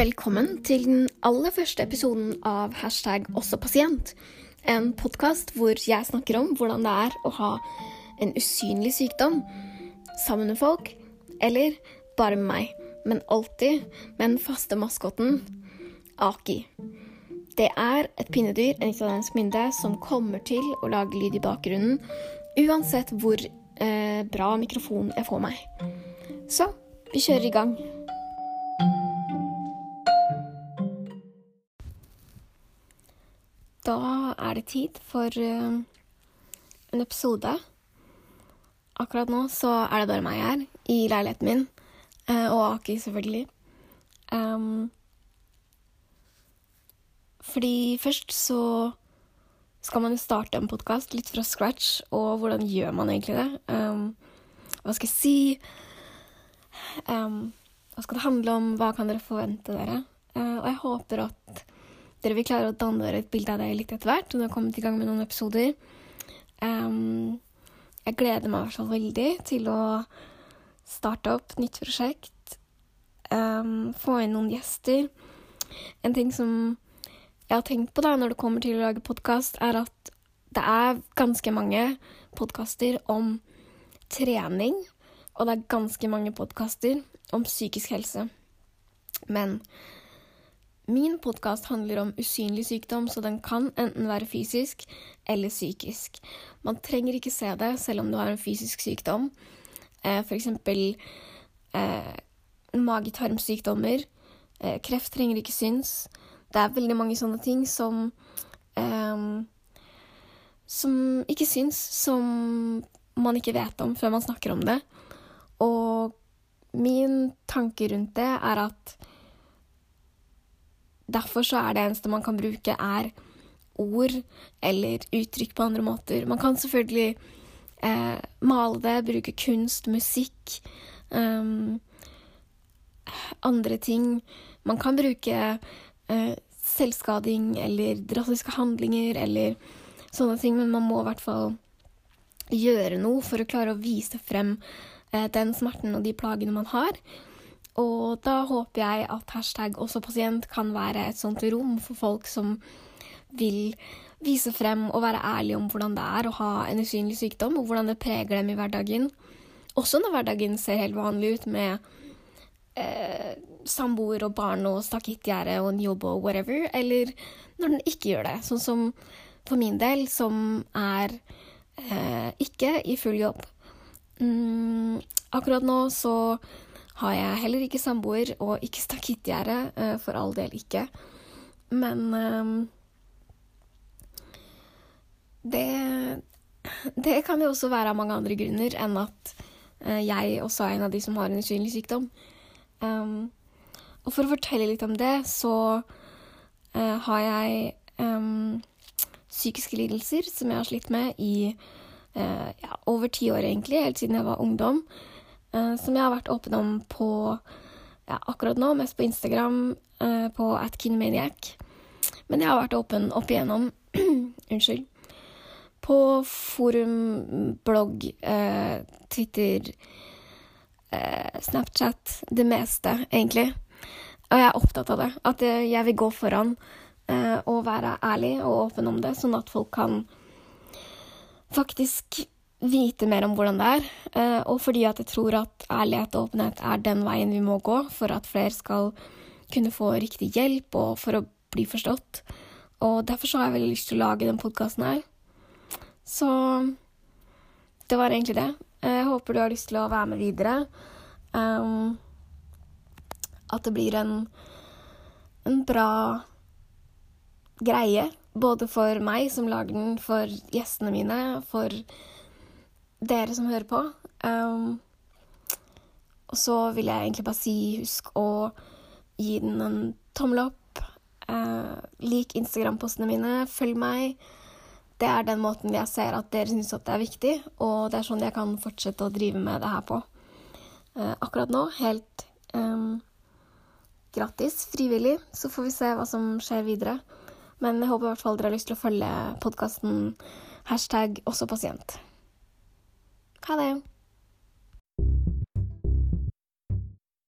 Velkommen til den aller første episoden av hashtag også pasient. En podkast hvor jeg snakker om hvordan det er å ha en usynlig sykdom sammen med folk, eller bare med meg, men alltid med den faste maskotten Aki. Det er et pinnedyr, en italiensk mynde, som kommer til å lage lyd i bakgrunnen uansett hvor eh, bra mikrofon jeg får meg. Så vi kjører i gang. Da er det tid for uh, en episode. Akkurat nå så er det bare meg her i leiligheten min, uh, og Aki, selvfølgelig. Um, fordi først så skal man jo starte en podkast litt fra scratch, og hvordan gjør man egentlig det? Um, hva skal jeg si? Um, hva skal det handle om? Hva kan dere forvente dere? Uh, og jeg håper at dere vil klare å danne dere et bilde av det litt etter hvert. Nå har kommet i gang med noen episoder. Um, jeg gleder meg i hvert fall veldig til å starte opp nytt prosjekt. Um, få inn noen gjester. En ting som jeg har tenkt på da når det kommer til å lage podkast, er at det er ganske mange podkaster om trening. Og det er ganske mange podkaster om psykisk helse. Men Min podkast handler om usynlig sykdom, så den kan enten være fysisk eller psykisk. Man trenger ikke se det selv om du har en fysisk sykdom, eh, f.eks. Eh, mage-tarmsykdommer. Eh, kreft trenger ikke syns. Det er veldig mange sånne ting som eh, Som ikke syns, som man ikke vet om før man snakker om det. Og min tanke rundt det er at Derfor så er det eneste man kan bruke, er ord eller uttrykk på andre måter. Man kan selvfølgelig eh, male det, bruke kunst, musikk, um, andre ting. Man kan bruke eh, selvskading eller drastiske handlinger eller sånne ting, men man må i hvert fall gjøre noe for å klare å vise frem eh, den smerten og de plagene man har. Og da håper jeg at hashtag også pasient kan være et sånt rom for folk som vil vise frem og være ærlige om hvordan det er å ha en usynlig sykdom, og hvordan det preger dem i hverdagen. Også når hverdagen ser helt vanlig ut med eh, samboer og barn og stakittgjerde og en jobb og whatever, eller når den ikke gjør det. Sånn som for min del, som er eh, ikke i full jobb. Mm, akkurat nå så har jeg heller ikke samboer og ikke stakittgjerde. Uh, for all del ikke. Men uh, det, det kan jo også være av mange andre grunner enn at uh, jeg også er en av de som har en usynlig sykdom. Um, og for å fortelle litt om det, så har jeg um, psykiske lidelser som jeg har slitt med i ja, over ti år, egentlig, helt siden jeg var ungdom. Uh, som jeg har vært åpen om på ja, akkurat nå, mest på Instagram, uh, på atkinmaniac. Men jeg har vært åpen opp igjennom. Unnskyld. På forum, blogg, eh, Twitter, Snapchat, det meste, egentlig. Og jeg er opptatt av det. At jeg vil gå foran og være ærlig og åpen om det, sånn at folk kan faktisk vite mer om hvordan det er, eh, og fordi at jeg tror at ærlighet og åpenhet er den veien vi må gå for at flere skal kunne få riktig hjelp og for å bli forstått. Og derfor så har jeg veldig lyst til å lage den podkasten her. Så det var egentlig det. Jeg håper du har lyst til å være med videre. Um, at det blir en, en bra greie. Både for meg som lager den, for gjestene mine, for dere som hører på. Um, og så vil jeg egentlig bare si husk å gi den en tommel opp. Uh, lik Instagram-postene mine, følg meg. Det er den måten jeg ser at dere syns det er viktig, og det er sånn jeg kan fortsette å drive med det her på. Uh, akkurat nå helt um, gratis, frivillig, så får vi se hva som skjer videre. Men jeg håper i hvert fall dere har lyst til å følge podkasten hashtag også pasient. Hello.